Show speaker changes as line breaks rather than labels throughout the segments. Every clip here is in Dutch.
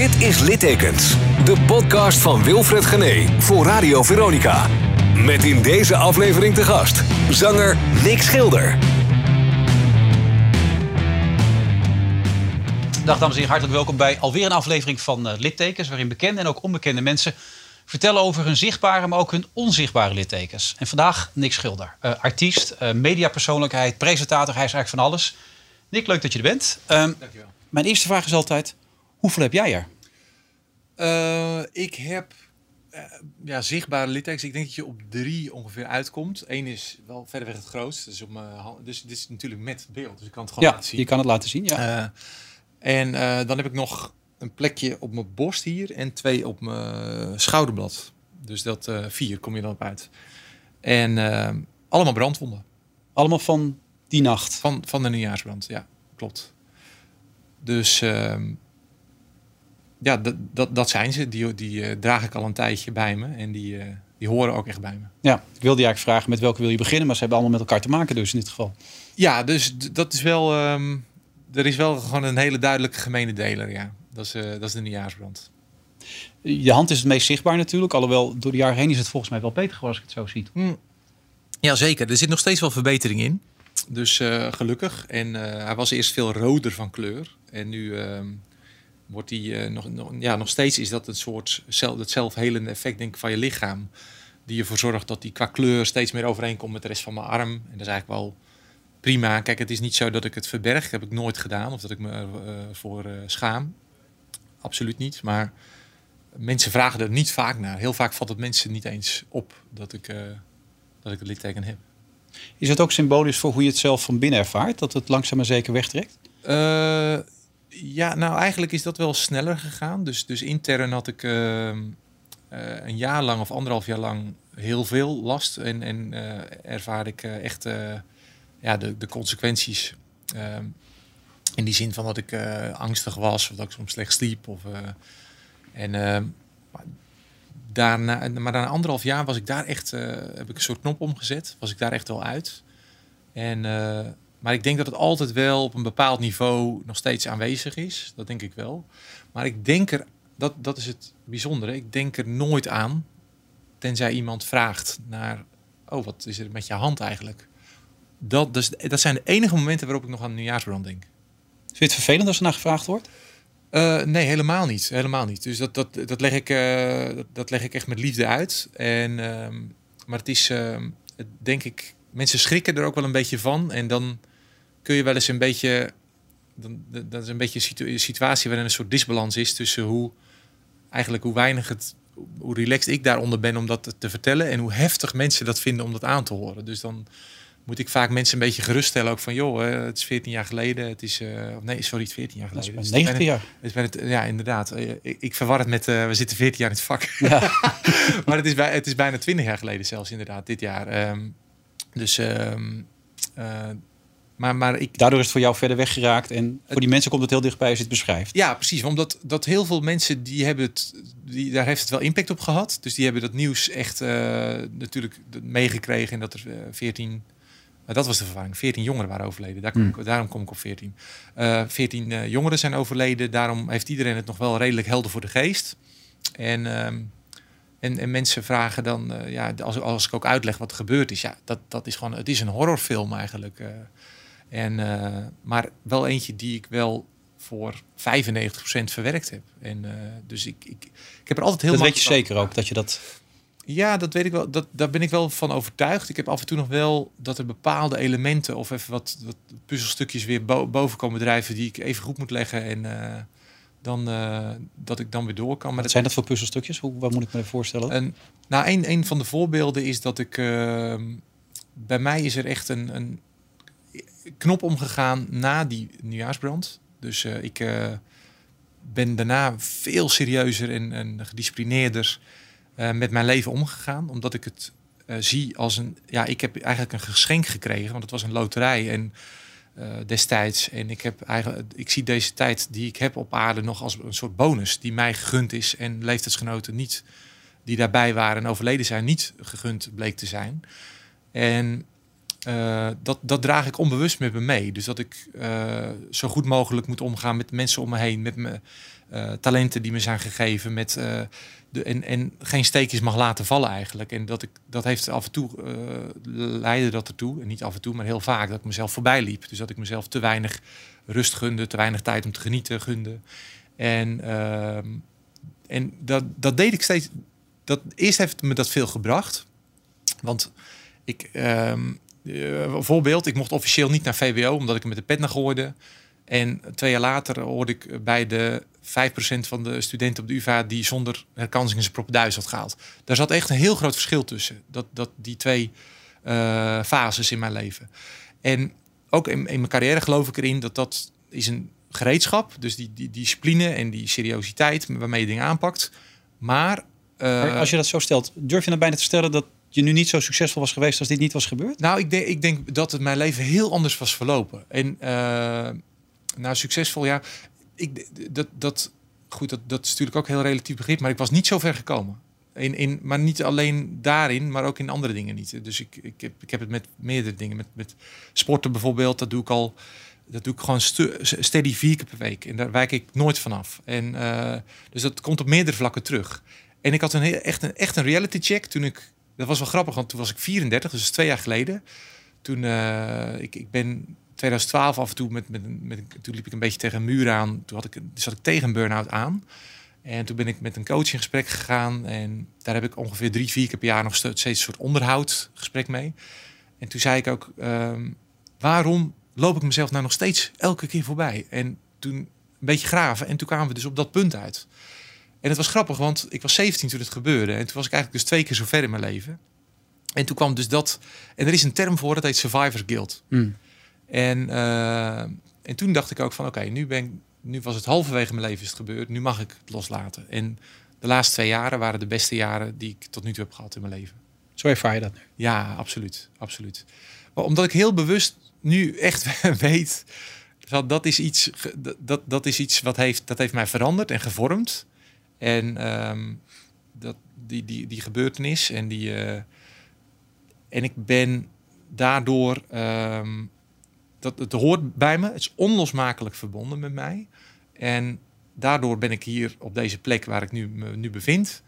Dit is Littekens, de podcast van Wilfred Gené voor Radio Veronica. Met in deze aflevering te gast zanger Nick Schilder.
Dag dames en heren, hartelijk welkom bij alweer een aflevering van uh, Littekens... waarin bekende en ook onbekende mensen vertellen over hun zichtbare, maar ook hun onzichtbare littekens. En vandaag Nick Schilder, uh, artiest, uh, mediapersoonlijkheid, presentator, hij is eigenlijk van alles. Nick, leuk dat je er bent. Um, Dankjewel. Mijn eerste vraag is altijd, hoeveel heb jij er?
Uh, ik heb ja, zichtbare littekens. Ik denk dat je op drie ongeveer uitkomt. Eén is wel verder weg het grootst. Dus, op mijn dus dit is natuurlijk met beeld, dus ik kan het gewoon
ja,
laten zien.
je kan het laten zien, ja.
en dan heb ik nog een plekje op mijn borst hier en twee op mijn schouderblad. Dus dat uh, vier kom je dan op uit. En uh, allemaal brandwonden.
Allemaal van die nacht?
Van, van de nieuwjaarsbrand, ja, klopt. Dus uh, ja, dat, dat, dat zijn ze. Die, die uh, draag ik al een tijdje bij me en die, die horen ook echt bij me.
Ja, ik wilde je eigenlijk vragen met welke wil je beginnen, maar ze hebben allemaal met elkaar te maken dus in dit geval.
Ja, dus dat is wel, um, er is wel gewoon een hele duidelijke gemene deler, ja. Dat is, uh, dat is de nieuwjaarsbrand.
Je hand is het meest zichtbaar natuurlijk. Alhoewel, door de jaren heen is het volgens mij wel beter geworden als ik het zo zie.
Mm. Ja, zeker. Er zit nog steeds wel verbetering in. Dus uh, gelukkig. En uh, hij was eerst veel roder van kleur. En nu ehm, wordt hij nog, nog, ja, nog steeds is dat een soort zelf, het zelfhelende effect denk ik, van je lichaam. Die ervoor zorgt dat hij qua kleur steeds meer overeenkomt met de rest van mijn arm. En dat is eigenlijk wel prima. Kijk, het is niet zo dat ik het verberg. Dat heb ik nooit gedaan. Of dat ik me ervoor schaam absoluut niet. Maar mensen vragen er niet vaak naar. Heel vaak valt het mensen niet eens op dat ik, uh, dat ik het litteken heb.
Is het ook symbolisch voor hoe je het zelf van binnen ervaart? Dat het langzaam maar zeker wegtrekt?
Ja, nou eigenlijk is dat wel sneller gegaan. Dus, dus intern had ik uh, een jaar lang of anderhalf jaar lang heel veel last. En, en ervaar ik echt ja, de, de consequenties ehm, in die zin van dat ik angstig was of dat ik soms slecht sliep. Of, en, uh, daarna, maar na anderhalf jaar was ik daar echt, heb ik een soort knop omgezet. Was ik daar echt wel uit. En, maar ik denk dat het altijd wel op een bepaald niveau nog steeds aanwezig is. Dat denk ik wel. Maar ik denk er, dat, dat is het bijzondere, ik denk er nooit aan. Tenzij iemand vraagt naar, oh wat is er met je hand eigenlijk? Dat, dus, dat zijn de enige momenten waarop ik nog aan nieuwjaarsbrand denk.
Vind je het vervelend als er naar gevraagd wordt?
Uh, nee, helemaal niet. Helemaal niet. Dus dat, dat, dat, leg ik, uh, dat, dat, leg ik echt met liefde uit. En, uh, maar het is, ehm, denk ik, mensen schrikken er ook wel een beetje van. En dan kun je wel eens een beetje, dan, dat is een beetje een situatie waarin een soort disbalans is tussen hoe, eigenlijk hoe weinig het, hoe relaxed ik daaronder ben om dat te vertellen. En hoe heftig mensen dat vinden om dat aan te horen. Dus dan moet ik vaak mensen een beetje geruststellen. Ook van, joh, het is 14 jaar geleden. Het is, uh, nee, sorry, het is 14 jaar geleden.
Het is 19 jaar.
Het ja, inderdaad. Ik, ik verwar het met, uh, we zitten 14 jaar in het vak. Ja. maar het is, bij, het is bijna 20 jaar geleden zelfs, inderdaad, dit jaar. Um, dus, um, uh, maar, maar ik...
Daardoor is het voor jou verder weggeraakt. En voor die mensen komt het heel dichtbij als je het beschrijft.
Ja, precies. Omdat dat heel veel mensen, die hebben het, die, daar heeft het wel impact op gehad. Dus die hebben dat nieuws echt natuurlijk meegekregen. En dat er 14 dat was de verwarring. 14 jongeren waren overleden. Daar kom ik, Daarom kom ik op 14. Uh, 14 uh, jongeren zijn overleden. Daarom heeft iedereen het nog wel redelijk helder voor de geest. En, uh, en, en, mensen vragen dan, ja, als, als ik ook uitleg wat er gebeurd is, ja, dat, dat is gewoon, het is een horrorfilm eigenlijk. Uh. en, maar wel eentje die ik wel voor 95% verwerkt heb. En, dus ik, ik, ik heb er altijd heel
Dat weet je zeker ook, dat je dat
ja, dat weet ik wel. Dat, daar ben ik wel van overtuigd. Ik heb af en toe nog wel dat er bepaalde elementen of even wat, wat puzzelstukjes weer boven komen drijven die ik even goed moet leggen en uh, dan uh, dat ik dan weer door kan.
Maar wat zijn dat voor puzzelstukjes? Hoe wat moet ik me voorstellen?
En, nou, een, een van de voorbeelden is dat ik uh, bij mij is er echt een, een knop omgegaan na die nieuwjaarsbrand. Dus ik ben daarna veel serieuzer en, en gedisciplineerder uh, met mijn leven omgegaan. Omdat ik het zie als een. Ja, ik heb eigenlijk een geschenk gekregen. Want het was een loterij. En destijds. En ik heb eigenlijk. Ik zie deze tijd die ik heb op aarde nog als een soort bonus. Die mij gegund is. En leeftijdsgenoten niet. Die daarbij waren en overleden zijn, niet gegund bleek te zijn. En eh, dat, dat draag ik onbewust met me mee. Dus dat ik eh, zo goed mogelijk moet omgaan met mensen om me heen, met mijn uh, talenten die me zijn gegeven, met, de, en, en geen steekjes mag laten vallen eigenlijk. En dat, ik, dat heeft af en toe, leidde dat ertoe, en niet af en toe, maar heel vaak, dat ik mezelf voorbij liep. Dus dat ik mezelf te weinig rust gunde, te weinig tijd om te genieten gunde. En, ehm, en dat, dat deed ik steeds. Dat, eerst heeft me dat veel gebracht. Want ik, um, voorbeeld, ik mocht officieel niet naar VWO omdat ik met de pet naar gooide. En twee jaar later hoorde ik bij de 5% van de studenten op de UvA die zonder herkansing zijn proppenduis had gehaald. Daar zat echt een heel groot verschil tussen. Dat, dat die twee uh, fases in mijn leven. En ook in, in, mijn carrière geloof ik erin dat dat is een gereedschap. Dus die, die, die discipline en die seriositeit waarmee je dingen aanpakt. Maar,
maar als je dat zo stelt, durf je dan bijna te stellen dat je nu niet zo succesvol was geweest als dit niet was gebeurd?
Nou, ik denk, ik denk dat het mijn leven heel anders was verlopen. En uh, nou, succesvol, ja. Ik, dat, dat, goed, dat, dat is natuurlijk ook heel relatief begrip, maar ik was niet zo ver gekomen. In, in, maar niet alleen daarin, maar ook in andere dingen niet. Dus ik, ik, heb, ik heb het met meerdere dingen. Met, met sporten bijvoorbeeld, dat doe ik al. Dat doe ik gewoon steady vier keer per week. En daar wijk ik nooit vanaf. En, uh, dus dat komt op meerdere vlakken terug. En ik had een, echt, een, echt een reality check toen ik dat was wel grappig, want toen was ik 34, dus twee jaar geleden. Toen, uh, ik, ik ben 2012 af en toe met, met, met, toen liep ik een beetje tegen een muur aan. Toen had ik, zat ik tegen een burn-out aan. En toen ben ik met een coach in gesprek gegaan. En daar heb ik ongeveer drie, vier keer per jaar nog steeds een soort onderhoudgesprek mee. En toen zei ik ook, um, waarom loop ik mezelf nou nog steeds elke keer voorbij? En toen een beetje graven. En toen kwamen we dus op dat punt uit. En het was grappig, want ik was 17 toen het gebeurde. En toen was ik eigenlijk dus twee keer zo ver in mijn leven. En toen kwam dus dat. En er is een term voor, dat heet survivor guilt. Hmm. En, uh, en toen dacht ik ook van oké, nu ben nu was het halverwege mijn leven is het gebeurd. Nu mag ik het loslaten. En de laatste twee jaren waren de beste jaren die ik tot nu toe heb gehad in mijn leven.
Zo ervaar je dat nu?
Ja, absoluut. absoluut. Maar omdat ik heel bewust nu echt weet. Dat is iets, dat, dat is iets wat heeft, dat heeft mij veranderd en gevormd. En um, dat, die, die, die gebeurtenis en die. Uh, en ik ben daardoor. Um, dat, het hoort bij me. Het is onlosmakelijk verbonden met mij. En daardoor ben ik hier op deze plek waar ik nu, me nu bevind.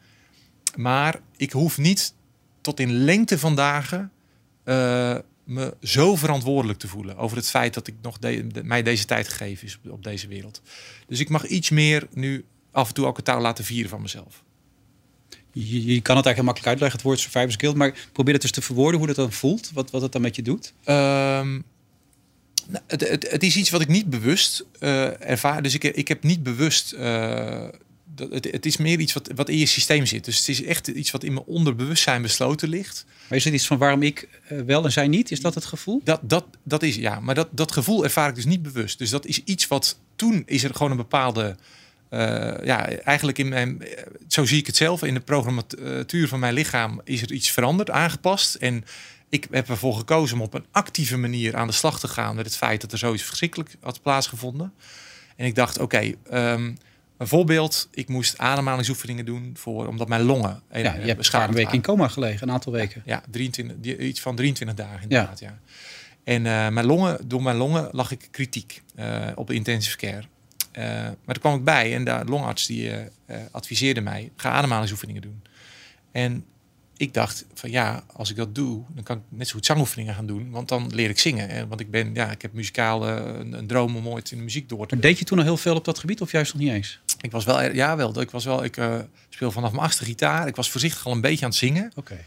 Maar ik hoef niet tot in lengte van dagen uh, me zo verantwoordelijk te voelen over het feit dat ik nog mij deze tijd gegeven is op, deze wereld. Dus ik mag iets meer nu af en toe ook het taal laten vieren van mezelf.
Je, je, kan het eigenlijk makkelijk uitleggen, het woord survivor skill, maar probeer het dus te verwoorden hoe dat dan voelt, wat, wat het dan met je doet.
Um, nou, het, het, het, is iets wat ik niet bewust uh, ervaar. Dus ik, ik heb niet bewust. Uh, dat, het, het, is meer iets wat, wat in je systeem zit. Dus het is echt iets wat in mijn onderbewustzijn besloten ligt.
Maar is het iets van waarom ik uh, wel en zij niet? Is dat het gevoel?
Dat, dat, dat is ja, maar dat, dat gevoel ervaar ik dus niet bewust. Dus dat is iets wat toen is er gewoon een bepaalde ja, eigenlijk in mijn, zo zie ik het zelf, in de programmatuur van mijn lichaam is er iets veranderd, aangepast. En ik heb ervoor gekozen om op een actieve manier aan de slag te gaan met het feit dat er zoiets verschrikkelijk had plaatsgevonden. En ik dacht, oké, okay, um, een voorbeeld, ik moest ademhalingsoefeningen doen voor, omdat mijn longen.
Ja, je hebt een week in coma gelegen, een aantal weken.
Ja, 23, iets van 23 dagen inderdaad, ja. ja. En uh, mijn longen, door mijn longen lag ik kritiek uh, op de intensive care. Uh, maar daar kwam ik bij en de longarts die adviseerde mij, ga ademhalingsoefeningen doen. En ik dacht van ja, als ik dat doe, dan kan ik net zo goed zangoefeningen gaan doen. Want dan leer ik zingen. Want ik ben, ja, ik heb muzikaal een, een, droom om ooit in de muziek door te
Maar deed je toen nog heel veel op dat gebied of juist nog niet eens?
Ik was wel, ja wel. Ik was wel, ik speel vanaf mijn achtste gitaar. Ik was voorzichtig al een beetje aan het zingen.
Oké.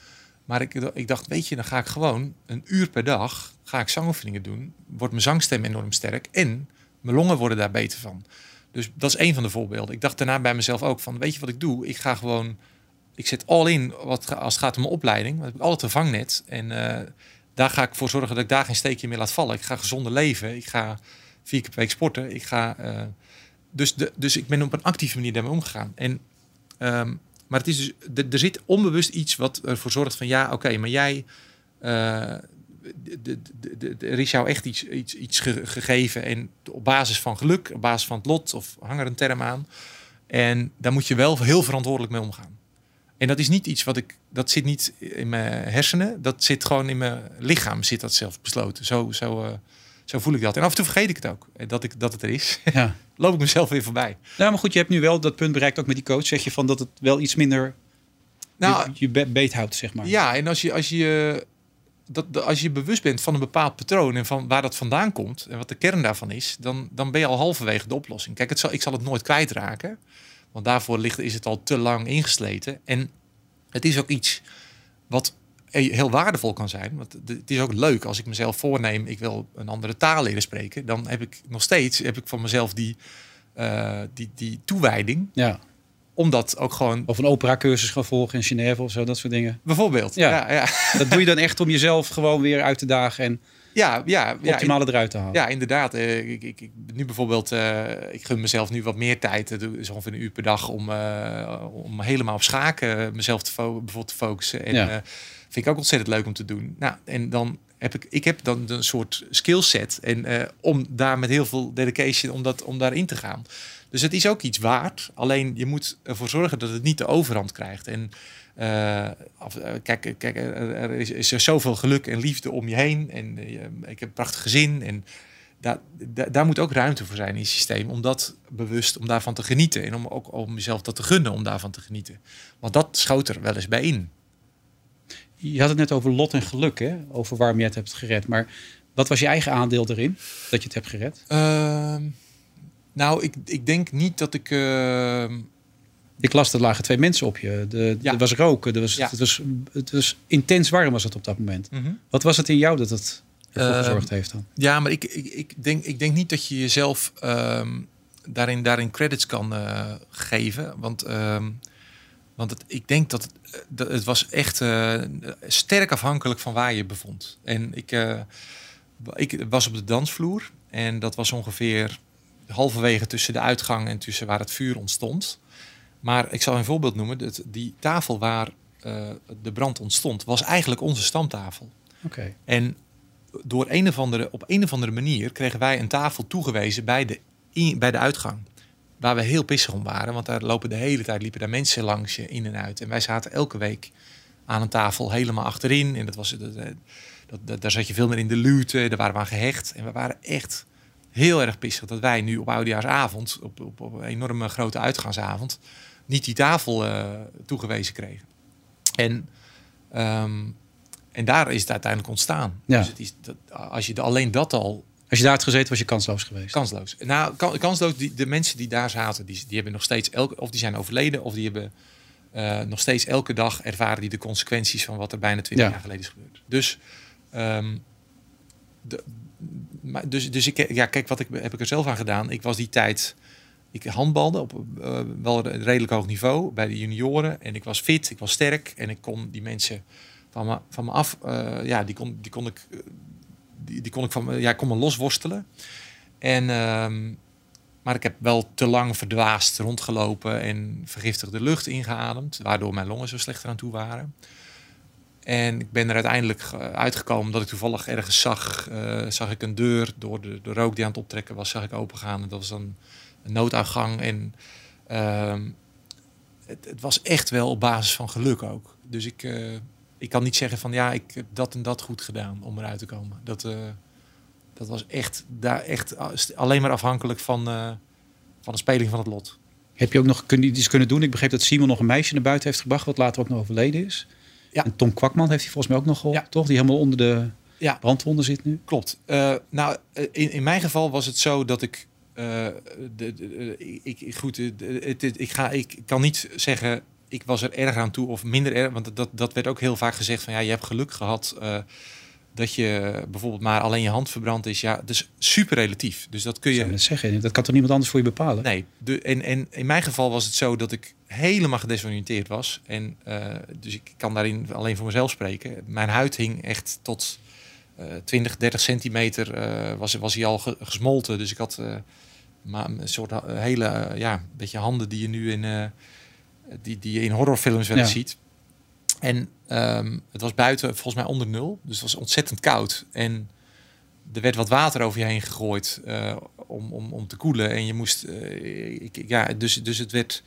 Maar ik, ik dacht, weet je, dan ga ik gewoon een uur per dag ga ik zangoefeningen doen. Wordt mijn zangstem enorm sterk en mijn longen worden daar beter van. Dus dat is een van de voorbeelden. Ik dacht daarna bij mezelf ook van, weet je wat ik doe? Ik ga gewoon ik zit all in wat, als het gaat om mijn opleiding. Want ik heb altijd een vangnet. En uh, daar ga ik voor zorgen dat ik daar geen steekje meer laat vallen. Ik ga gezonder leven. Ik ga vier keer per week sporten. Ik ga, uh, dus, de, dus ik ben op een actieve manier daarmee omgegaan. En, um, maar het is dus, er zit onbewust iets wat ervoor zorgt van ja, oké, maar jij. Uh, er is jou echt iets, iets, iets gegeven. En op basis van geluk, op basis van het lot, of hang er een term aan. En daar moet je wel heel verantwoordelijk mee omgaan. En dat is niet iets wat ik, dat zit niet in mijn hersenen, dat zit gewoon in mijn lichaam, zit dat zelf besloten. Zo, zo, uh, zo voel ik dat. En af en toe vergeet ik het ook, dat, ik, dat het er is. Ja. Loop ik mezelf weer voorbij.
Nou, maar goed, je hebt nu wel dat punt bereikt, ook met die coach. Zeg je van dat het wel iets minder nou, je, je beet houdt, zeg maar.
Ja, en als je, als je dat, als je bewust bent van een bepaald patroon en van waar dat vandaan komt en wat de kern daarvan is, dan, dan ben je al halverwege de oplossing. Kijk, het zal, ik zal het nooit kwijtraken, want daarvoor ligt, is het al te lang ingesleten. En het is ook iets wat heel waardevol kan zijn. Want het is ook leuk als ik mezelf voorneem, ik wil een andere taal leren spreken. Dan heb ik nog steeds heb ik van mezelf die, uh, die, die toewijding. Ja omdat ook gewoon...
Of een opera-cursus gaan volgen in Genève of zo, dat soort dingen.
Bijvoorbeeld, ja. ja,
Dat doe je dan echt om jezelf gewoon weer uit te dagen en
ja, ja,
ja, optimale eruit te halen.
Ja, inderdaad. Uh, ik, ik, ik, nu bijvoorbeeld, uh, ik gun mezelf nu wat meer tijd. Het is ongeveer een uur per dag om, uh, om helemaal op schaken mezelf te, bijvoorbeeld te focussen. En ja. vind ik ook ontzettend leuk om te doen. Nou, en dan heb ik, ik heb dan een soort skillset. En om daar met heel veel dedication om, dat, om daarin te gaan. Dus het is ook iets waard. Alleen je moet ervoor zorgen dat het niet de overhand krijgt. En uh, kijk, kijk er, is, zoveel geluk en liefde om je heen. En ik heb een prachtig gezin. En daar, daar, moet ook ruimte voor zijn in je systeem. Om dat bewust, om daarvan te genieten. En om ook om jezelf dat te gunnen om daarvan te genieten. Want dat schoot er wel eens bij in.
Je had het net over lot en geluk, hè? over waarom je het hebt gered. Maar wat was je eigen aandeel erin dat je het hebt gered?
Uh, nou, ik, ik denk niet dat ik. Uh...
Ik las, er lagen twee mensen op je. De, Er was roken. Er was, het, was, het was intens warm was het op dat moment. Mhm. Wat was het in jou dat het ervoor uh, gezorgd heeft dan?
Ja, maar ik, ik, ik, denk, ik denk niet dat je jezelf daarin, daarin credits kan uh, geven. Want, ehm, want het, ik denk dat het, het was echt eh, sterk afhankelijk van waar je bevond. En ik, ik was op de dansvloer. En dat was ongeveer halverwege tussen de uitgang en tussen waar het vuur ontstond. Maar ik zal een voorbeeld noemen. Dat die tafel waar uh, de brand ontstond, was eigenlijk onze stamtafel.
Oké.
En door een of andere, op een of andere manier kregen wij een tafel toegewezen bij de, bij de uitgang. Waar we heel pissig om waren, want daar lopen de hele tijd liepen daar mensen langs je in en uit. En wij zaten elke week aan een tafel helemaal achterin. En dat was, dat, dat, daar zat je veel meer in de luwte, daar waren we aan gehecht. En we waren echt heel erg pissig dat wij nu op oudejaarsavond, op, op, op een enorme grote uitgaansavond, niet die tafel uh, toegewezen kregen. En, um, en daar is het uiteindelijk ontstaan. Ja. Dus het is dat, als je alleen dat al.
Als je daar had gezeten, was je kansloos geweest.
Kansloos. Nou, kansloos, die, de mensen die daar zaten, die, die hebben nog steeds elke, of die zijn overleden, of die hebben uh, nog steeds elke dag ervaren die de consequenties van wat er bijna 20 jaar geleden is gebeurd. Dus um, de, maar dus, dus ik, ja, kijk, wat ik, heb ik er zelf aan gedaan? Ik was die tijd, ik handbalde op uh, wel een redelijk hoog niveau bij de junioren. En ik was fit, ik was sterk en ik kon die mensen van me, van me af, uh, ja, die kon, die kon ik, die, die kon ik van ja, kon me losworstelen. En, uh, maar ik heb wel te lang verdwaasd rondgelopen en vergiftigde lucht ingeademd, waardoor mijn longen zo slecht aan toe waren. En ik ben er uiteindelijk uitgekomen dat ik toevallig ergens zag, uh, zag ik een deur door de, de, rook die aan het optrekken was, zag ik opengaan. En dat was dan een nooduitgang. En uh, het, was echt wel op basis van geluk ook. Dus ik, uh, ik kan niet zeggen van ja, ik heb dat en dat goed gedaan om eruit te komen. Dat, uh, dat was echt, daar echt alleen maar afhankelijk van, van de speling van het lot.
Heb je ook nog kun, iets kunnen doen? Ik begreep dat Simon nog een meisje naar buiten heeft gebracht, wat later ook nog overleden is. Ja. En Tom Kwakman heeft hij volgens mij ook nog geholpen, toch? Die helemaal onder de ja. brandwonden zit nu.
Klopt. Uh, nou, eh, in, in mijn geval was het zo dat ik... Uh, de, de, ik goed, het, het, ik, ga, ik kan niet zeggen ik was er erg aan toe of minder erg. Want dat, dat werd ook heel vaak gezegd van ja, je hebt geluk gehad dat je bijvoorbeeld maar alleen je hand verbrand is. Ja, dus super relatief. Dus dat kun je.
Dat zeggen. Dat kan toch niemand anders voor je bepalen?
Nee. De, en, en in mijn geval was het zo dat ik helemaal gedesoriënteerd was. En uh, dus ik kan daarin alleen voor mezelf spreken. Mijn huid hing echt tot uh, 20, 30 centimeter uh, was, was hij al gesmolten. Dus ik had maar een soort hele, ja, beetje handen die je nu in, die, die je in horrorfilms wel ja. ziet. En um, het was buiten volgens mij onder nul. Dus het was ontzettend koud. En er werd wat water over je heen gegooid uh, om, om, om te koelen. En je moest, uh, ik, ja, dus, dus het werd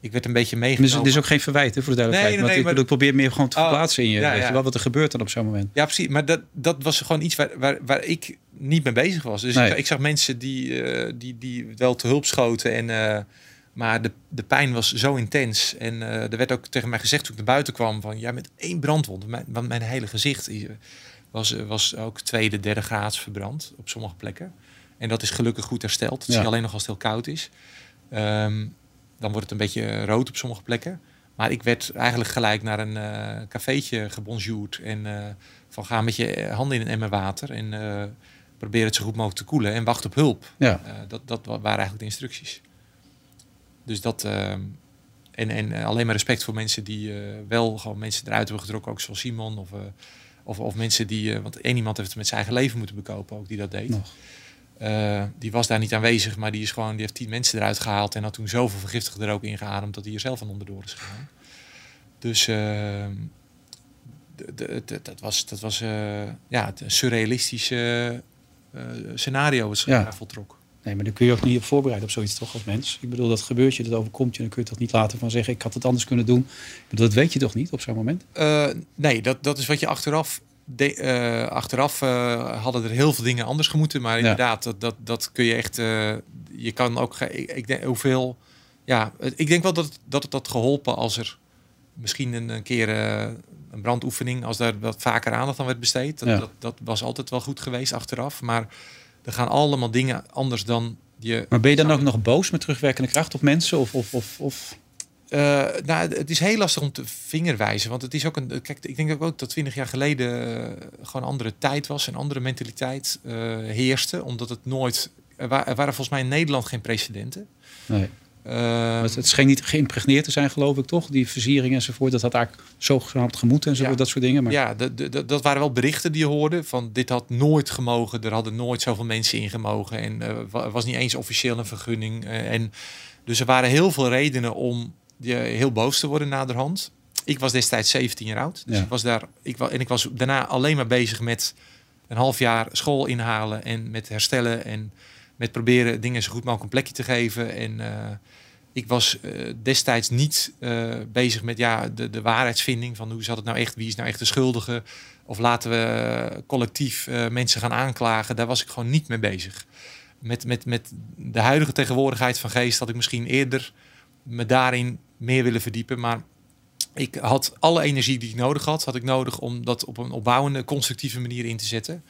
ik werd een beetje
Dus
meegenomen.
het is ook geen verwijt hè, voor de duidelijkheid.
Nee, nee, nee,
want ik,
maar-
ik probeer meer gewoon te
Oh,
verplaatsen in je.
ja,
weet
ja.
je wel, wat er gebeurt dan op zo'n moment.
Ja, precies. Maar dat, dat was gewoon iets waar, waar, waar ik niet mee bezig was. Dus ik, ik zag mensen die, eh, die, die wel te hulp schoten. En, eh, maar de, de pijn was zo intens. En eh, er werd ook tegen mij gezegd toen ik naar buiten kwam... van ja, met één brandwond. Mijn, want mijn hele gezicht eh, was, eh, was ook tweede, derde graads verbrand op sommige plekken. En dat is gelukkig goed hersteld. Het
Ja.
is alleen nog als het heel koud is. Ehm, dan wordt het een beetje rood op sommige plekken. Maar ik werd eigenlijk gelijk naar een eh cafeetje gebonjourd. En eh, van ga met je handen in een emmer water. En eh, probeer het zo goed mogelijk te koelen. En wacht op hulp.
Ja.
Eh, dat, dat wa- waren eigenlijk de instructies. Dus dat... ehm, en, en alleen maar respect voor mensen die eh, wel gewoon mensen eruit hebben getrokken. Ook zoals Simon. Of, eh, of, of mensen die... eh, want één iemand heeft het met zijn eigen leven moeten bekopen ook die dat deed.
Nog.
Die was daar niet aanwezig, maar die is gewoon, die heeft tien mensen eruit gehaald en had toen zoveel vergiftigd er ook ingeademd dat hij er zelf van onderdoor is gegaan. Dus eh, de- dat was, dat was ja, het een surrealistisch eh, scenario wat zich
Ja.
daar voltrok.
Nee, maar dan kun je ook niet op voorbereiden op zoiets toch als mens. Ik bedoel, dat gebeurt je, dat overkomt je. Dan kun je toch niet laten van zeggen, ik had het anders kunnen doen. Ik bedoel, dat weet je toch niet op zo'n moment?
Eh, nee, dat, dat is wat je achteraf. De, eh, achteraf eh, hadden er heel veel dingen anders gemoeten. Maar inderdaad, dat, dat, dat kun je echt. je kan ook. Ik, ik denk hoeveel. Ja, ik denk wel dat, het- dat het had geholpen als er misschien een, een keer een brandoefening, als daar wat vaker aandacht aan werd besteed. Dat,
Ja.
dat, dat was altijd wel goed geweest achteraf. Maar er gaan allemaal dingen anders dan je.
Maar ben je dan ook nog boos met terugwerkende kracht op mensen? Of, of, of, of...
Eh, nou, het is heel lastig om te vingerwijzen. Want het is ook een. Kijk, ik denk ook dat 20 jaar geleden eh, gewoon een andere tijd was. Een andere mentaliteit eh, heerste. Omdat het nooit. Er, wa- er waren volgens mij in Nederland geen precedenten.
Nee.
Eh,
het, het scheen niet geïmpregneerd te zijn, geloof ik toch? Die versiering enzovoort. Dat had eigenlijk zogenaamd gemoeten en zo,
Ja.
dat soort dingen. Maar
Ja, de, de, de- dat waren wel berichten die je hoorde. Van dit had nooit gemogen. Er hadden nooit zoveel mensen in gemogen. En er was niet eens officieel een vergunning. eh, en, dus er waren heel veel redenen om je heel boos te worden naderhand. Ik was destijds 17 jaar oud. Dus
Ja.
ik was daar. Ik, en ik was daarna alleen maar bezig met een half jaar school inhalen. En met herstellen. En met proberen dingen zo goed mogelijk een plekje te geven. En eh, ik was eh, destijds niet eh, bezig met ja, de, de waarheidsvinding van hoe zat het nou echt, wie is nou echt de schuldige. Of laten we collectief mensen gaan aanklagen. Daar was ik gewoon niet mee bezig. Met, met, met de huidige tegenwoordigheid van geest had ik misschien eerder me daarin meer willen verdiepen. Maar ik had alle energie die ik nodig had, had ik nodig om dat op een opbouwende, constructieve manier in te zetten.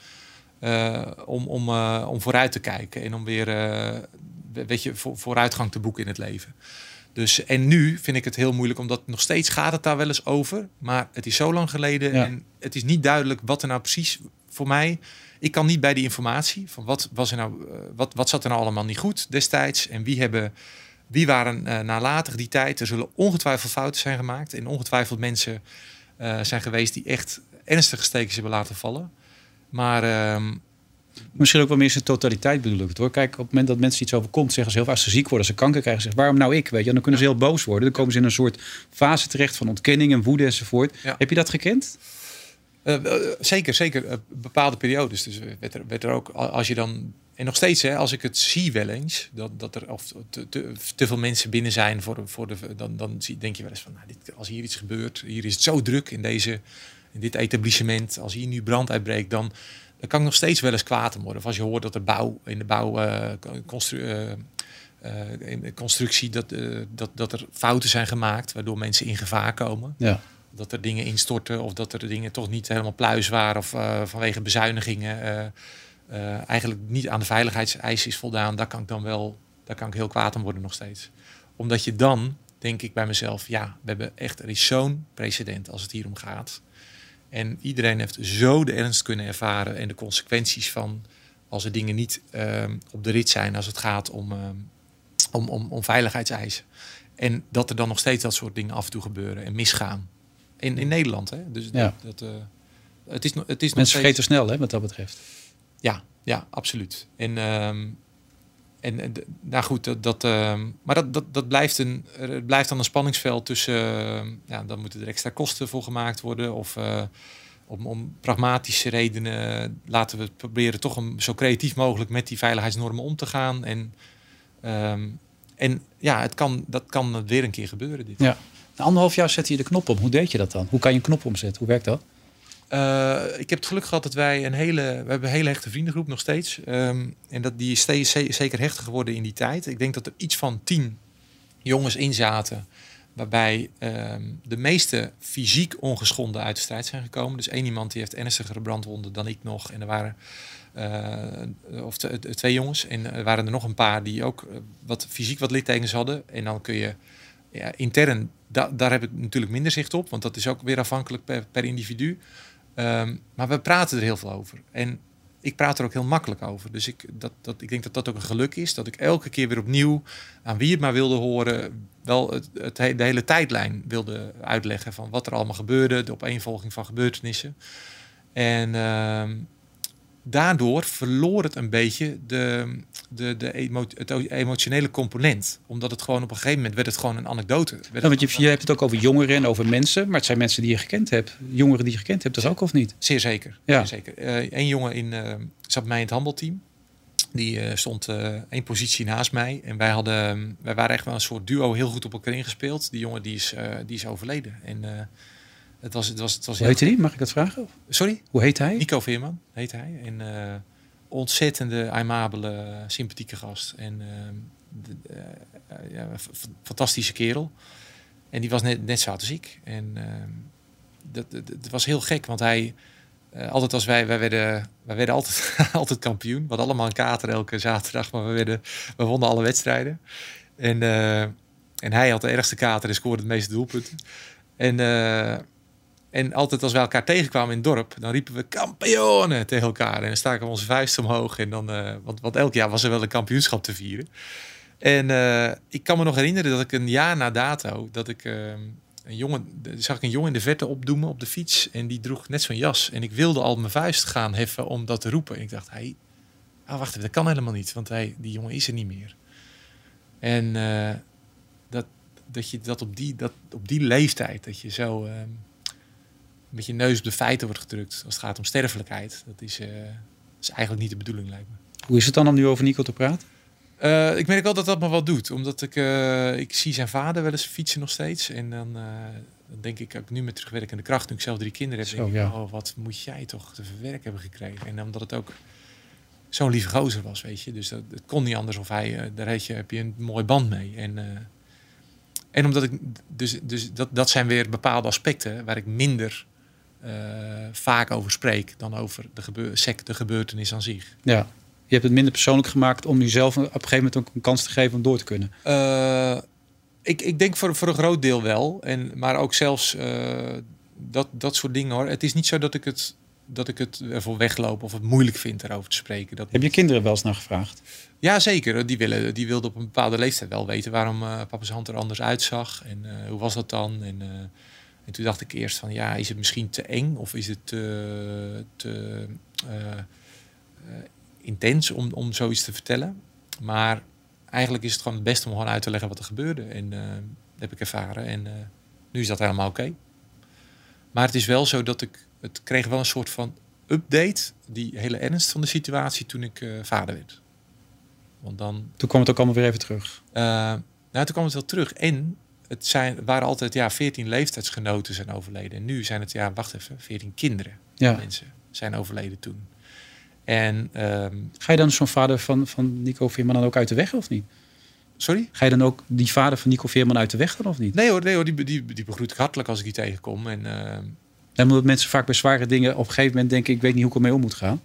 Eh, om, om, eh, om vooruit te kijken en om weer eh, weet je, voor, vooruitgang te boeken in het leven. Dus, en nu vind ik het heel moeilijk, omdat nog steeds gaat het daar wel eens over. Maar het is zo lang geleden
Ja.
en het is niet duidelijk wat er nou precies voor mij... Ik kan niet bij die informatie van wat, was er nou, wat, wat zat er nou allemaal niet goed destijds en wie, hebben, wie waren eh, nalatig die tijd. Er zullen ongetwijfeld fouten zijn gemaakt en ongetwijfeld mensen zijn geweest die echt ernstige stekens hebben laten vallen. Maar ehm,
Misschien ook wel meer zijn totaliteit bedoel ik het hoor. Kijk, op het moment dat mensen iets overkomt, zeggen ze heel vaak als ze ziek worden, als ze kanker krijgen, zeggen ze, waarom nou ik? Weet je, en dan kunnen ze heel boos worden. Dan komen ze in een soort fase terecht van ontkenning en woede enzovoort.
Ja.
Heb je dat gekend?
Eh, eh, zeker, zeker. eh, bepaalde periodes. Dus werd er, werd er ook, als je dan. En nog steeds, hè, als ik het zie wel eens, dat, dat er of te, te, te veel mensen binnen zijn voor, voor de. Dan, dan zie, denk je wel eens van, nou, dit, als hier iets gebeurt, hier is het zo druk in, deze, in dit etablissement. Als hier nu brand uitbreekt, dan, dan kan ik nog steeds wel eens kwaad worden. Of als je hoort dat er bouw in de bouw. eh, constru- eh, eh, in de constructie dat, dat, dat er fouten zijn gemaakt, waardoor mensen in gevaar komen
Ja.
dat er dingen instorten of dat er dingen toch niet helemaal pluis waren of vanwege bezuinigingen eigenlijk niet aan de veiligheidseisen is voldaan, daar kan ik dan wel, daar kan ik heel kwaad om worden nog steeds. Omdat je dan, denk ik bij mezelf, ja, we hebben echt, er is zo'n precedent als het hier om gaat. En iedereen heeft zo de ernst kunnen ervaren en de consequenties van als er dingen niet ehm, op de rit zijn als het gaat om, ehm, om, om, om veiligheidseisen. En dat er dan nog steeds dat soort dingen af en toe gebeuren en misgaan. In, in Nederland, hè? Dus
Ja.
dat, dat, eh, het is, nog- het is nog
Mensen
steeds...
vergeten snel, hè, wat dat betreft.
Ja, ja, absoluut. En, ehm, en de- nou goed, dat, dat, ehm, maar dat, dat, blijft, een, blijft dan een spanningsveld tussen, ehm, ja, dan moeten er extra kosten voor gemaakt worden. Of eh, om, om pragmatische redenen laten we proberen toch om zo creatief mogelijk met die veiligheidsnormen om te gaan. En, ehm, en ja, het kan, dat kan weer een keer gebeuren. Dit.
Ja. Anderhalf jaar zette je de knop om. Hoe deed je dat dan? Hoe kan je een knop omzetten? Hoe werkt dat?
Uh, ik heb het geluk gehad dat wij een hele, we hebben een hele hechte vriendengroep nog steeds. Um, en dat die is steeds zeker hechter geworden in die tijd. Ik denk dat er iets van tien jongens in zaten. Waarbij um, de meeste fysiek ongeschonden uit de strijd zijn gekomen. Dus één iemand die heeft ernstigere brandwonden dan ik nog. En er waren uh, of twee jongens. En er waren er nog een paar die ook wat fysiek wat littekens hadden. En dan kun je ja, intern, da daar heb ik natuurlijk minder zicht op. Want dat is ook weer afhankelijk per individu. Um, maar we praten er heel veel over. En ik praat er ook heel makkelijk over. Dus ik, dat, dat, ik denk dat dat ook een geluk is. Dat ik elke keer weer opnieuw aan wie het maar wilde horen. wel het, het, de hele tijdlijn wilde uitleggen. van wat er allemaal gebeurde. De opeenvolging van gebeurtenissen. En uh, daardoor verloor het een beetje de, de, de emo het emotionele component. Omdat het gewoon op een gegeven moment werd het gewoon een anekdote.
Ja, want je, je hebt het ook over jongeren en over mensen. Maar het zijn mensen die je gekend hebt. Jongeren die je gekend hebt, dat is ook of niet?
Zeer zeker. Ja. Zeer zeker. Uh, een jongen in, uh, zat bij mij in het handelteam. Die uh, stond één positie naast mij. En wij, hadden, wij waren echt wel een soort duo heel goed op elkaar ingespeeld. Die jongen die is, die is overleden. En het was, het was, het was
Hoe heette hij? Mag ik dat vragen?
Sorry?
Hoe heet hij?
Nico Veerman heet hij. En uh, ontzettende, aimabele, sympathieke gast. En uh, de, uh, ja, fantastische kerel. En die was net, net als ik. En dat, dat, dat, was heel gek, want hij... altijd als wij, wij werden, wij werden altijd, altijd kampioen. We hadden allemaal een kater elke zaterdag, maar we, werden, we wonnen alle wedstrijden. En, en hij had de ergste kater en scoorde het meeste doelpunten. En en altijd als wij elkaar tegenkwamen in het dorp, dan riepen we kampioenen tegen elkaar. En dan staken we onze vuist omhoog. En dan, uh, want, want elk jaar was er wel een kampioenschap te vieren. En uh, ik kan me nog herinneren dat ik een jaar na dato, dat ik uh, een jongen, zag ik een jongen in de verte opdoemen op de fiets. En die droeg net zo'n jas. En ik wilde al mijn vuist gaan heffen om dat te roepen. En ik dacht, hij, oh, wacht even, dat kan helemaal niet. Want hij, die jongen is er niet meer. En dat, dat je dat op die, dat op die leeftijd, dat je zo ehm, met je neus op de feiten wordt gedrukt als het gaat om sterfelijkheid. Dat is, uh, is eigenlijk niet de bedoeling, lijkt me.
Hoe is het dan om nu over Nico te praten?
Uh, ik merk wel dat dat me wat doet. Omdat ik, uh, ik zie zijn vader wel eens fietsen nog steeds. En dan, dan denk ik ook nu met terugwerkende kracht, nu ik zelf drie kinderen heb, Zo, denk ik, oh, wat moet jij toch te verwerken hebben gekregen. En omdat het ook zo'n lieve gozer was, weet je. Dus dat, het kon niet anders of hij, daar heb je, heb je een mooi band mee. En, en omdat ik, dus, dus dat, dat zijn weer bepaalde aspecten waar ik minder vaak over spreek dan over de, gebeur de gebeurtenis aan zich.
Ja, je hebt het minder persoonlijk gemaakt om jezelf op een gegeven moment ook een kans te geven om door te kunnen.
Uh, ik, ik denk voor, voor een groot deel wel. En, maar ook zelfs uh, dat, dat soort dingen hoor. Het is niet zo dat ik het, dat ik het ervoor wegloop of het moeilijk vind erover te spreken. Dat
Heb je kinderen wel eens naar gevraagd?
Ja, zeker. Die, willen, die wilden op een bepaalde leeftijd wel weten waarom uh, papa's hand er anders uitzag. En hoe was dat dan? En en toen dacht ik eerst van ja, is het misschien te eng of is het te, te uh, intens om, om zoiets te vertellen. Maar eigenlijk is het gewoon het beste om gewoon uit te leggen wat er gebeurde. En uh, dat heb ik ervaren. En nu is dat helemaal oké. Maar het is wel zo dat ik, het kreeg wel een soort van update, die hele ernst van de situatie toen ik vader werd.
Want dan... Toen kwam het ook allemaal weer even terug.
nou, toen kwam het wel terug. En het zijn, waren altijd ja, 14 leeftijdsgenoten zijn overleden. En nu zijn het, ja, wacht even, 14 kinderen. Ja. Mensen zijn overleden toen. En, um,
Ga je dan zo'n vader van, van Nico Veerman dan ook uit de weg of niet?
Sorry?
Ga je dan ook die vader van Nico Veerman uit de weg dan of niet?
Nee hoor, nee hoor die, die, die begroet ik hartelijk als ik die tegenkom. En, uh...
en omdat mensen vaak bij zware dingen op een gegeven moment denken... ik weet niet hoe ik ermee om moet gaan.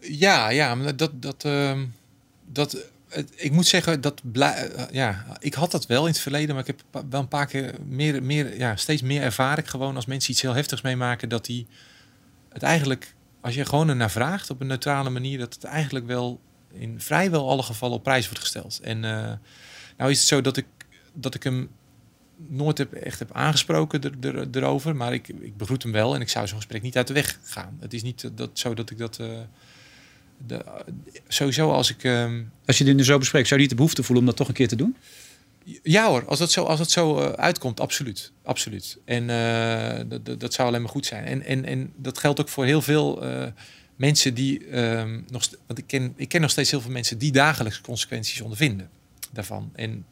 Ja, ja, maar dat, dat, uh, dat ik moet zeggen dat eh, ja, ik had dat wel in het verleden, maar ik heb wel een paar keer meer, meer ja, steeds meer ervaar ik gewoon als mensen iets heel heftigs meemaken, dat die het eigenlijk, als je gewoon ernaar vraagt op een neutrale manier, dat het eigenlijk wel in vrijwel alle gevallen op prijs wordt gesteld. En uh, nou is het zo dat ik, dat ik hem nooit heb, echt heb aangesproken er, er, erover, maar ik, ik begroet hem wel en ik zou zo'n gesprek niet uit de weg gaan. Het is niet dat, zo dat ik dat. De, sowieso als ik. Um...
Als je dit nu zo bespreekt, zou je niet de behoefte voelen om dat toch een keer te doen?
Ja hoor, als dat zo, als dat zo uh, uitkomt, absoluut. absoluut. En uh, dat zou alleen maar goed zijn. En, en, en dat geldt ook voor heel veel uh, mensen die um, nog. Want ik ken, ik ken nog steeds heel veel mensen die dagelijks consequenties ondervinden daarvan. En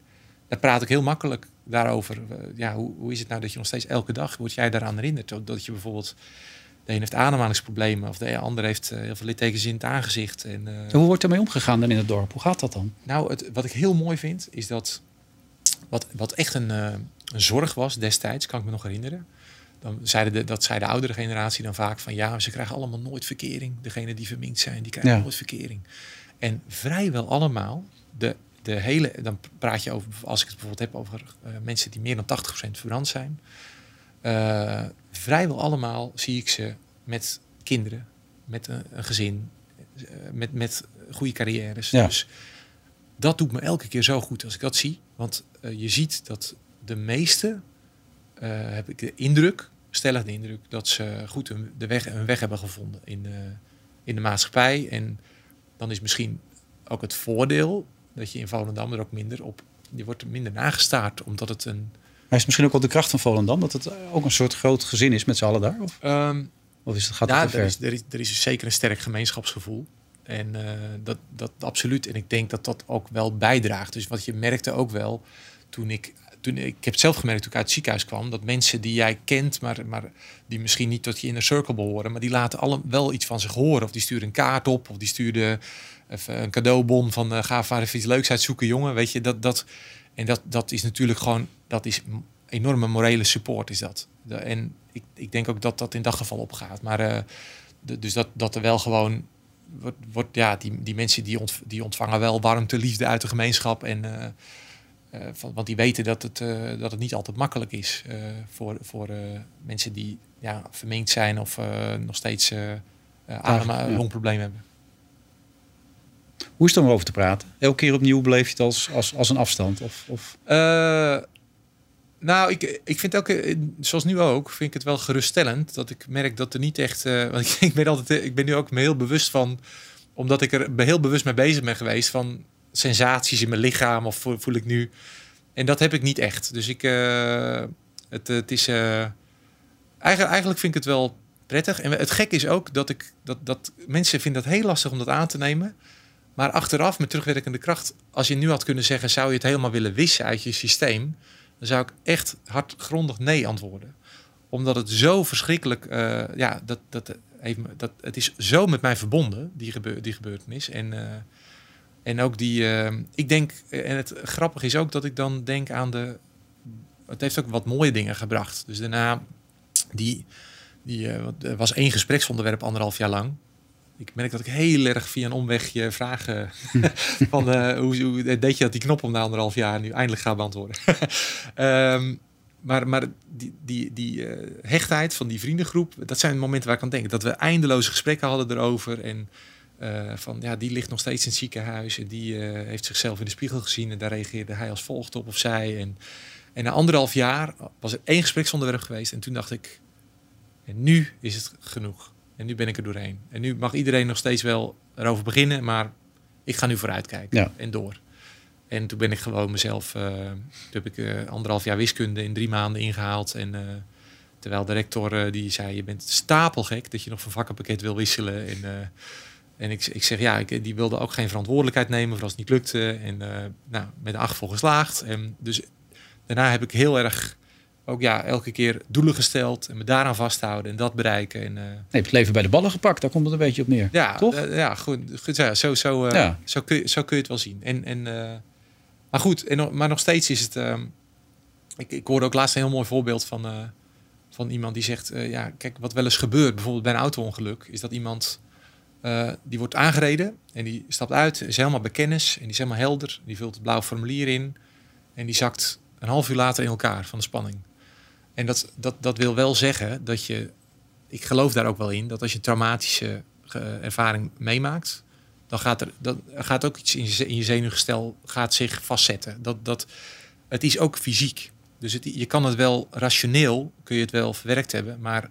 daar praat ik heel makkelijk daarover. Eh, ja, hoe, hoe is het nou dat je nog steeds elke dag, word jij daaraan herinnerd? Dat je bijvoorbeeld, de een heeft ademhalingsproblemen of de ander heeft heel veel littekens in het aangezicht. En,
hoe wordt ermee omgegaan dan in het dorp? Hoe gaat dat dan?
Nou, het, wat ik heel mooi vind, is dat wat, wat echt een, een zorg was destijds, kan ik me nog herinneren dan zeiden de, dat zei de oudere generatie dan vaak van ja, ze krijgen allemaal nooit verkering. Degene die verminkt zijn, die krijgen nooit verkering. En vrijwel allemaal, de, de hele, dan praat je over, als ik het bijvoorbeeld heb over uh, mensen die meer dan 80% verbrand zijn. Uh, vrijwel allemaal zie ik ze met kinderen, met een, een gezin, uh, met, met goede carrières. Ja. Dus dat doet me elke keer zo goed als ik dat zie. Want je ziet dat de meeste uh, heb ik de indruk, stellig de indruk, dat ze goed hun, de weg, hun weg hebben gevonden in, uh, in de maatschappij. En dan is misschien ook het voordeel dat je in Volendam er ook minder op, je wordt er minder nagestaard, omdat het een...
Maar is misschien ook wel de kracht van Volendam, dat het ook een soort groot gezin is met z'n allen daar? Of, um, of is het, gaat
ja, er is, er, is, er is zeker een sterk gemeenschapsgevoel. En uh, dat, dat absoluut. En ik denk dat dat ook wel bijdraagt. Dus wat je merkte ook wel toen ik toen, ik heb het zelf gemerkt toen ik uit het ziekenhuis kwam, dat mensen die jij kent, maar, maar die misschien niet tot je inner circle behoren, maar die laten alle, wel iets van zich horen. Of die sturen een kaart op, of die sturen even een cadeaubon van uh, ga vader iets leuks uitzoeken, jongen. Weet je, dat, dat, en dat, dat is natuurlijk gewoon, dat is enorme morele support is dat. De, en ik, ik denk ook dat dat in dat geval opgaat. Maar uh, de, dus dat, dat er wel gewoon wordt, wordt ja, die, die mensen die, ont, die ontvangen wel warmte, liefde uit de gemeenschap en uh, uh, van, want die weten dat het, dat het niet altijd makkelijk is voor, voor mensen die ja, verminkt zijn of nog steeds adem- longproblemen hebben.
Hoe is het om over te praten? Elke keer opnieuw beleef je het als, als, als een afstand? Of, of?
Nou, ik, ik vind elke, zoals nu ook, vind ik het wel geruststellend dat ik merk dat er niet echt. want ik, ben altijd, ik ben nu ook me heel bewust van, omdat ik er heel bewust mee bezig ben geweest van sensaties in mijn lichaam of voel, ik nu. En dat heb ik niet echt. Dus ik, uh, het, het is. Eigenlijk, eigenlijk vind ik het wel prettig. En het gek is ook dat ik dat, dat mensen vinden dat heel lastig om dat aan te nemen. Maar achteraf, met terugwerkende kracht, als je nu had kunnen zeggen, zou je het helemaal willen wissen uit je systeem, dan zou ik echt hardgrondig nee antwoorden. Omdat het zo verschrikkelijk, uh, ja, dat, dat, heeft, dat, het is zo met mij verbonden, die, gebeur, die gebeurtenis. En en ook die, uh, ik denk, en het grappige is ook dat ik dan denk aan de, het heeft ook wat mooie dingen gebracht. Dus daarna, die, die er was één gespreksonderwerp anderhalf jaar lang. Ik merk dat ik heel erg via een omwegje vragen van uh, hoe, hoe, deed je dat die knop om na anderhalf jaar nu eindelijk ga beantwoorden. um, maar, maar die, die, die hechtheid van die vriendengroep, dat zijn momenten waar ik aan denk. Dat we eindeloze gesprekken hadden erover en uh, van ja, die ligt nog steeds in het ziekenhuis en die heeft zichzelf in de spiegel gezien en daar reageerde hij als volgt op of zij. En, en na anderhalf jaar was er één gespreksonderwerp geweest en toen dacht ik, en nu is het genoeg. En nu ben ik er doorheen. En nu mag iedereen nog steeds wel erover beginnen, maar ik ga nu vooruitkijken ja. en door. En toen ben ik gewoon mezelf, uh, toen heb ik anderhalf jaar wiskunde in drie maanden ingehaald. En terwijl de rector die zei, je bent stapelgek dat je nog van vakkenpakket wil wisselen. En en ik, ik zeg ja, ik, die wilde ook geen verantwoordelijkheid nemen voor als het niet lukte. En nou, met de acht voor geslaagd. En dus daarna heb ik heel erg ook ja, elke keer doelen gesteld en me daaraan vasthouden en dat bereiken. En, uh, nee,
je het leven bij de ballen gepakt, daar komt het een beetje op neer.
Ja,
toch?
Uh, ja, goed. goed ja, zo, zo, uh, ja. Zo, kun je, zo kun je het wel zien. En, en, maar goed, en, maar nog steeds is het. Ehm, ik, ik hoorde ook laatst een heel mooi voorbeeld van, van iemand die zegt: Ja, kijk, wat wel eens gebeurt, bijvoorbeeld bij een auto-ongeluk, is dat iemand die wordt aangereden en die stapt uit, is helemaal bij kennis en die is helemaal helder. Die vult het blauwe formulier in en die zakt een half uur later in elkaar van de spanning. En dat, dat, dat wil wel zeggen dat je, ik geloof daar ook wel in, dat als je een traumatische ervaring meemaakt, dan gaat er, dat, gaat ook iets in je, in je zenuwgestel gaat zich vastzetten. Dat, dat, het is ook fysiek. Dus je kan het wel rationeel, kun je het wel verwerkt hebben, maar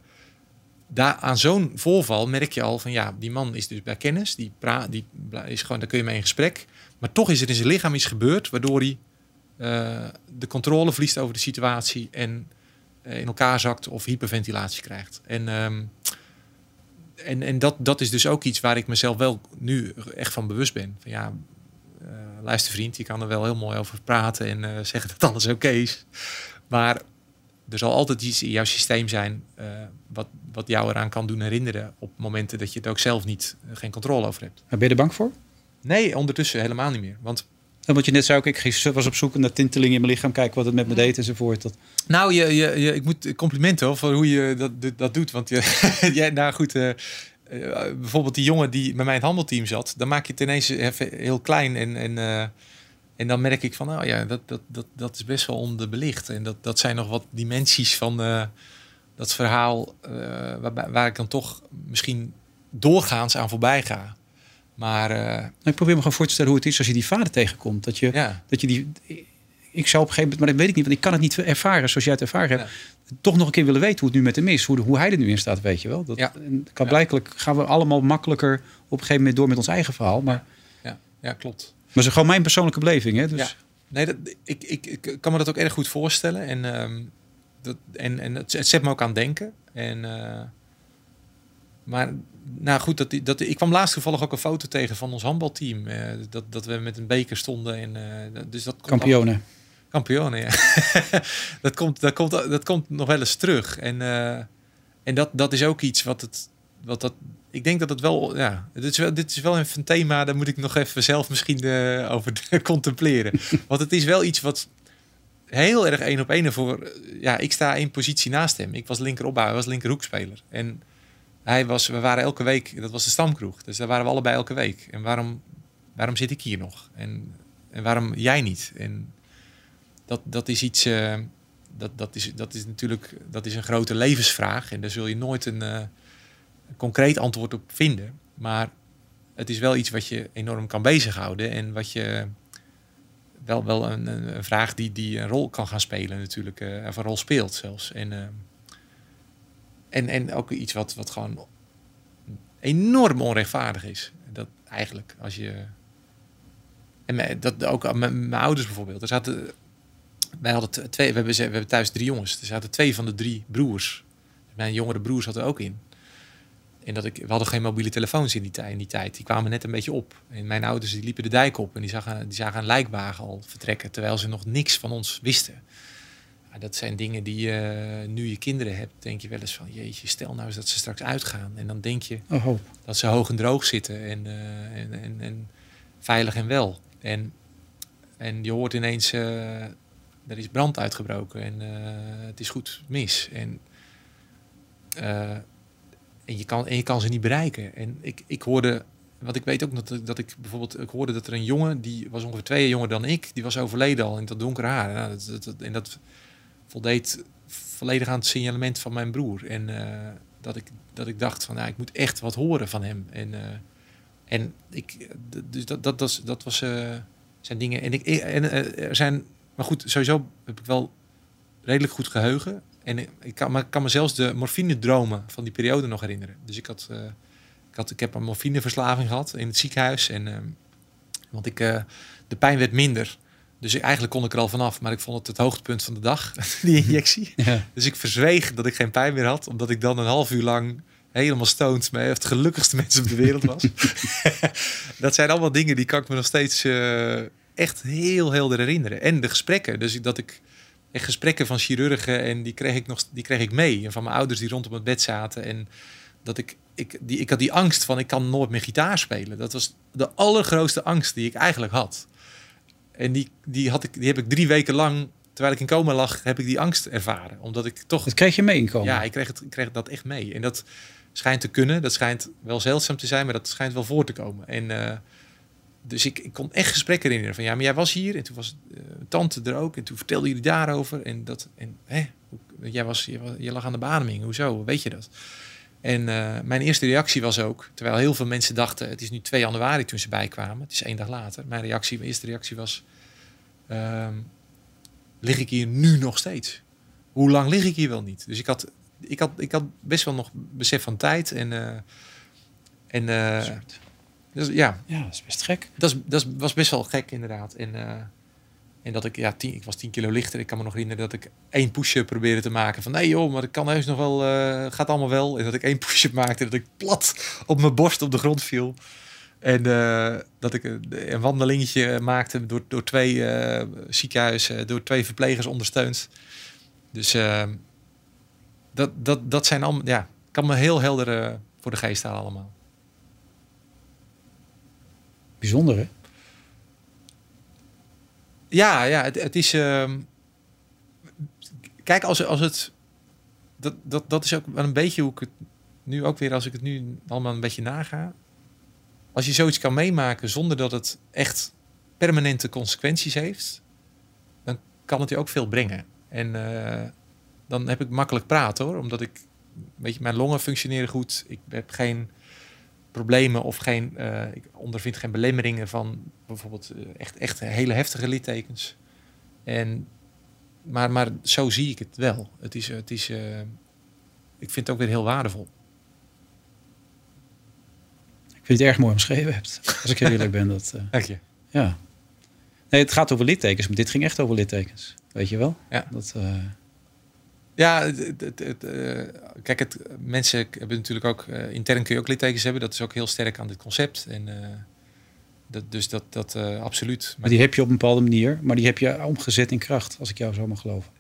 daar, aan zo'n voorval merk je al van ja, die man is dus bij kennis, die, pra, die is gewoon, daar kun je mee in gesprek. Maar toch is er in zijn lichaam iets gebeurd waardoor hij uh, de controle verliest over de situatie en in elkaar zakt of hyperventilatie krijgt. En, um, en, en dat, dat is dus ook iets waar ik mezelf wel nu echt van bewust ben. Van ja, uh, luister vriend, je kan er wel heel mooi over praten en uh, zeggen dat alles oké is. Maar er zal altijd iets in jouw systeem zijn uh, wat, wat jou eraan kan doen herinneren op momenten dat je het ook zelf niet, geen controle over hebt.
Ben je er bang voor?
Nee, ondertussen helemaal niet meer. Want
en wat je net ook, ik was op zoek naar tinteling in mijn lichaam, kijken wat het met me deed enzovoort. Dat...
Nou, je, je, je, ik moet complimenten hoor, voor hoe je dat, dat doet. Want je, jij, nou goed, uh, bijvoorbeeld die jongen die bij mij in het handelteam zat, dan maak je het ineens even heel klein. En, en, uh, en dan merk ik van, nou ja, dat, dat, dat, dat is best wel onderbelicht. En dat, dat zijn nog wat dimensies van dat verhaal waar, waar ik dan toch misschien doorgaans aan voorbij ga. Maar uh,
ik probeer me gewoon voor te stellen hoe het is als je die vader tegenkomt. Dat je,
ja.
dat je die. Ik zou op een gegeven moment, maar dat weet ik niet, want ik kan het niet ervaren zoals jij het ervaren hebt. Toch nog een keer willen weten hoe het nu met hem is, hoe, hoe hij er nu in staat, weet je wel. Dat,
ja.
kan blijkelijk gaan we allemaal makkelijker op een gegeven moment door met ons eigen verhaal. Maar,
ja, ja klopt.
Maar het is gewoon mijn persoonlijke beleving. Hè? Dus...
Ja. Nee, dat, ik, ik, ik kan me dat ook erg goed voorstellen. En, um, dat, en, en het, het, zet me ook aan denken. En, uh, maar nou goed, dat, dat, ik kwam laatst toevallig ook een foto tegen van ons handbalteam. Uh, dat, dat we met een beker stonden. En, uh, dus dat
Kampioenen.
Kampioenen, ja. dat, komt, dat, komt, dat komt nog wel eens terug. En, uh, en dat, dat is ook iets wat het. Wat dat, ik denk dat het wel. Ja, dit is wel, dit is wel even een thema. Daar moet ik nog even zelf misschien over contempleren. Want het is wel iets wat heel erg één op één voor. Ja, ik sta in positie naast hem. Ik was linkeropbouwer, was linkerhoekspeler. En hij was, we waren elke week, dat was de stamkroeg. Dus daar waren we allebei elke week. En waarom, waarom zit ik hier nog? En, en waarom jij niet? En dat, dat is iets, uh, dat, dat, is, dat is natuurlijk dat is een grote levensvraag. En daar zul je nooit een, uh, concreet antwoord op vinden. Maar het is wel iets wat je enorm kan bezighouden. En wat je wel, wel een, een vraag die, die een rol kan gaan spelen natuurlijk. Uh, of een rol speelt zelfs. En en, en ook iets wat, wat gewoon enorm onrechtvaardig is. Dat eigenlijk, als je. En dat ook mijn, mijn ouders bijvoorbeeld. Er zaten, wij hadden twee, we hebben, we hebben thuis drie jongens. Er zaten twee van de drie broers. Mijn jongere broers zat er ook in. En dat ik, we hadden geen mobiele telefoons in die, tijd, in die tijd. Die kwamen net een beetje op. En mijn ouders die liepen de dijk op en die zagen, die zagen een lijkwagen al vertrekken. Terwijl ze nog niks van ons wisten dat zijn dingen die je nu je kinderen hebt, denk je wel eens van jeetje, stel nou eens dat ze straks uitgaan. En dan denk je
oh, hoop.
dat ze hoog en droog zitten en, uh, en, en, en, veilig en wel. En, en je hoort ineens, uh, er is brand uitgebroken en het is goed mis. En, en, je kan, en je kan ze niet bereiken. En ik, ik hoorde, wat ik weet ook dat, dat ik bijvoorbeeld, ik hoorde dat er een jongen, die was ongeveer twee jaar jonger dan ik, die was overleden al in dat donkere haar. Nou, dat, en dat voldeed volledig aan het signalement van mijn broer. En uh, dat, ik, dat ik dacht van, nou, ik moet echt wat horen van hem. En, uh, en ik, dus dat, dat, dat, dat was, uh, zijn dingen. En, ik, en er zijn, maar goed, sowieso heb ik wel redelijk goed geheugen. En ik kan, maar kan me zelfs de morfine-dromen van die periode nog herinneren. Dus ik had, ik had, ik heb een morfineverslaving gehad in het ziekenhuis. En, want ik, de pijn werd minder. Dus eigenlijk kon ik er al vanaf, maar ik vond het het hoogtepunt van de dag, die injectie. Ja. Dus ik verzweeg dat ik geen pijn meer had, omdat ik dan een half uur lang helemaal stoned met het gelukkigste mensen op de wereld was. dat zijn allemaal dingen die kan ik me nog steeds uh, echt heel helder herinneren. En de gesprekken, dus dat ik echt gesprekken van chirurgen en die kreeg ik nog, die kreeg ik mee. En van mijn ouders die rondom het bed zaten en dat ik, ik, die, ik had die angst van ik kan nooit meer gitaar spelen. Dat was de allergrootste angst die ik eigenlijk had. En die, die, had ik, die heb ik drie weken lang, terwijl ik in coma lag, heb ik die angst ervaren. Omdat ik toch...
Dat kreeg je mee in coma?
Ja, ik kreeg, het, ik kreeg dat echt mee. En dat schijnt te kunnen. Dat schijnt wel zeldzaam te zijn, maar dat schijnt wel voor te komen. En uh, dus ik, ik kon echt gesprekken herinneren van ja, maar jij was hier en toen was uh, tante er ook en toen vertelde jullie daarover en dat en hè, jij was je, je lag aan de beademing, hoezo, weet je dat? En uh, mijn eerste reactie was ook, terwijl heel veel mensen dachten, het is nu 2 januari toen ze bijkwamen, het is één dag later. Mijn reactie, mijn eerste reactie was, uh, lig ik hier nu nog steeds? Hoe lang lig ik hier wel niet? Dus ik had, ik had, ik had best wel nog besef van tijd en, uh, en dus, ja.
ja, dat is best gek.
Dat, is, dat was best wel gek inderdaad. En en dat ik, ja, tien, ik was 10 kilo lichter. Ik kan me nog herinneren dat ik één push-up probeerde te maken. Van nee joh, maar ik kan heus nog wel, uh, gaat allemaal wel. En dat ik één push-up maakte, dat ik plat op mijn borst op de grond viel. En eh, dat ik een, wandelingetje maakte door, door twee eh, ziekenhuizen, door twee verplegers ondersteund. Dus eh, dat, dat, dat zijn allemaal, ja, kan me heel helder eh, voor de geest halen allemaal.
Bijzonder, hè?
Ja, ja het, het is. ehm, kijk, als, als het. Dat, dat, dat is ook wel een beetje hoe ik het nu ook weer, als ik het nu allemaal een beetje naga. Als je zoiets kan meemaken zonder dat het echt permanente consequenties heeft, dan kan het je ook veel brengen. En eh, dan heb ik makkelijk praten hoor, omdat ik. Weet je, mijn longen functioneren goed. Ik heb geen problemen of geen. eh, ik ondervind geen belemmeringen van bijvoorbeeld eh, echt, echt hele heftige littekens. En, maar, maar zo zie ik het wel. Het is, het is, eh, ik vind het ook weer heel waardevol.
Ik vind het erg mooi omschreven hebt. Als ik heel eerlijk ben. Dat,
Dank je.
ja. Nee, het gaat over littekens, maar dit ging echt over littekens. Weet je wel?
Ja.
Dat,
Ja, het, het, het, het, eh, kijk, het, mensen hebben natuurlijk ook, eh, intern kun je ook littekens hebben. Dat is ook heel sterk aan dit concept. En, eh, dat, dus dat, dat absoluut.
maar die heb je op een bepaalde manier, maar die heb je omgezet in kracht, als ik jou zo mag geloven.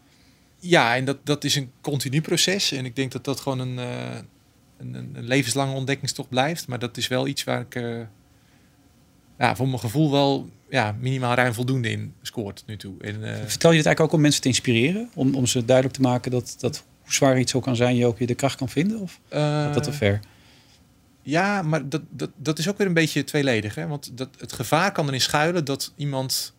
Ja, en dat, dat is een continu proces. En ik denk dat dat gewoon een, een, een levenslange ontdekkingstocht blijft. Maar dat is wel iets waar ik ja, voor mijn gevoel wel ja, minimaal ruim voldoende in scoort nu toe. En, eh,
Vertel je dit eigenlijk ook om mensen te inspireren? Om, om ze duidelijk te maken dat, dat hoe zwaar iets ook kan zijn, je ook weer de kracht kan vinden? Of gaat dat te
eh,
ver?
Ja, maar dat, dat, dat is ook weer een beetje tweeledig. Hè? Want dat, het gevaar kan erin schuilen dat iemand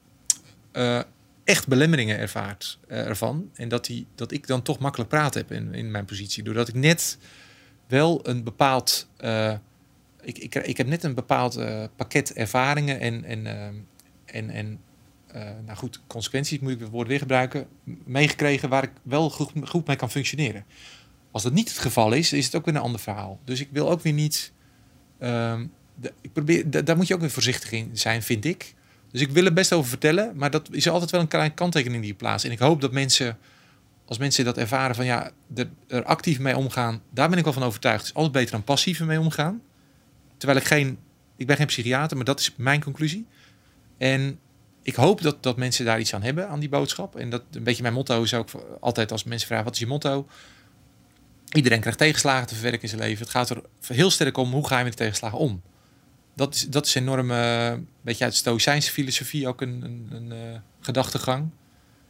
eh, echt belemmeringen ervaart ervan. En dat, die, dat ik dan toch makkelijk praat heb in, in mijn positie. Doordat ik net wel een bepaald... ik, ik, ik heb net een bepaald eh, pakket ervaringen en, en, eh, en, en eh, nou goed, consequenties moet ik het woord weer gebruiken, meegekregen waar ik wel goed, mee kan functioneren. Als dat niet het geval is, is het ook weer een ander verhaal. Dus ik wil ook weer niet. ehm, ik probeer, da- daar moet je ook weer voorzichtig in zijn, vind ik. Dus ik wil er best over vertellen, maar dat is altijd wel een kleine kanttekening die je plaatst. En ik hoop dat mensen, als mensen dat ervaren van ja, er, er actief mee omgaan, daar ben ik wel van overtuigd. Het is altijd beter dan passief mee omgaan. Terwijl ik geen, ik ben geen psychiater, maar dat is mijn conclusie. En ik hoop dat, dat mensen daar iets aan hebben, aan die boodschap. En dat een beetje mijn motto is ook altijd als mensen vragen, wat is je motto? Iedereen krijgt tegenslagen te verwerken in zijn leven. Het gaat er heel sterk om, hoe ga je met de tegenslagen om? Dat is, dat is enorm, een beetje uit Stoïcijnse filosofie ook een, een, een eh, gedachtegang.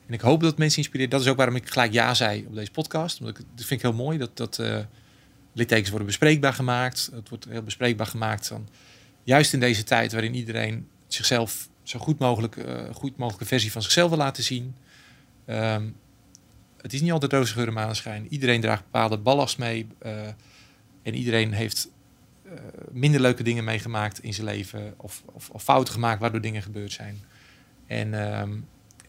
En ik hoop dat mensen inspireert. Dat is ook waarom ik gelijk ja zei op deze podcast. Omdat ik, dat vind ik heel mooi, dat, dat eh, littekens worden bespreekbaar gemaakt. Het wordt heel bespreekbaar gemaakt van... Juist in deze tijd waarin iedereen zichzelf zo goed mogelijk... eh goed mogelijke versie van zichzelf wil laten zien... Ehm, het is niet altijd roze geur maneschijn. Iedereen draagt bepaalde ballast mee. eh, en iedereen heeft eh, minder leuke dingen meegemaakt in zijn leven. Of, of, of fouten gemaakt waardoor dingen gebeurd zijn. En, ehm,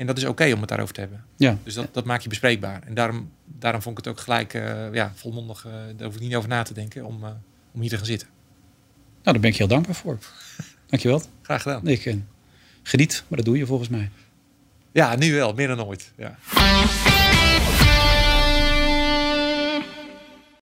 en dat is oké om het daarover te hebben.
Ja.
Dus dat, dat maak je bespreekbaar. En daarom, daarom vond ik het ook gelijk eh, ja, volmondig. eh daar hoef ik niet over na te denken om, eh, om hier te gaan zitten.
Nou, daar ben ik heel dankbaar voor. Dankjewel.
Graag gedaan.
Ik geniet, maar dat doe je volgens mij.
Ja, nu wel. Meer dan ooit. Ja.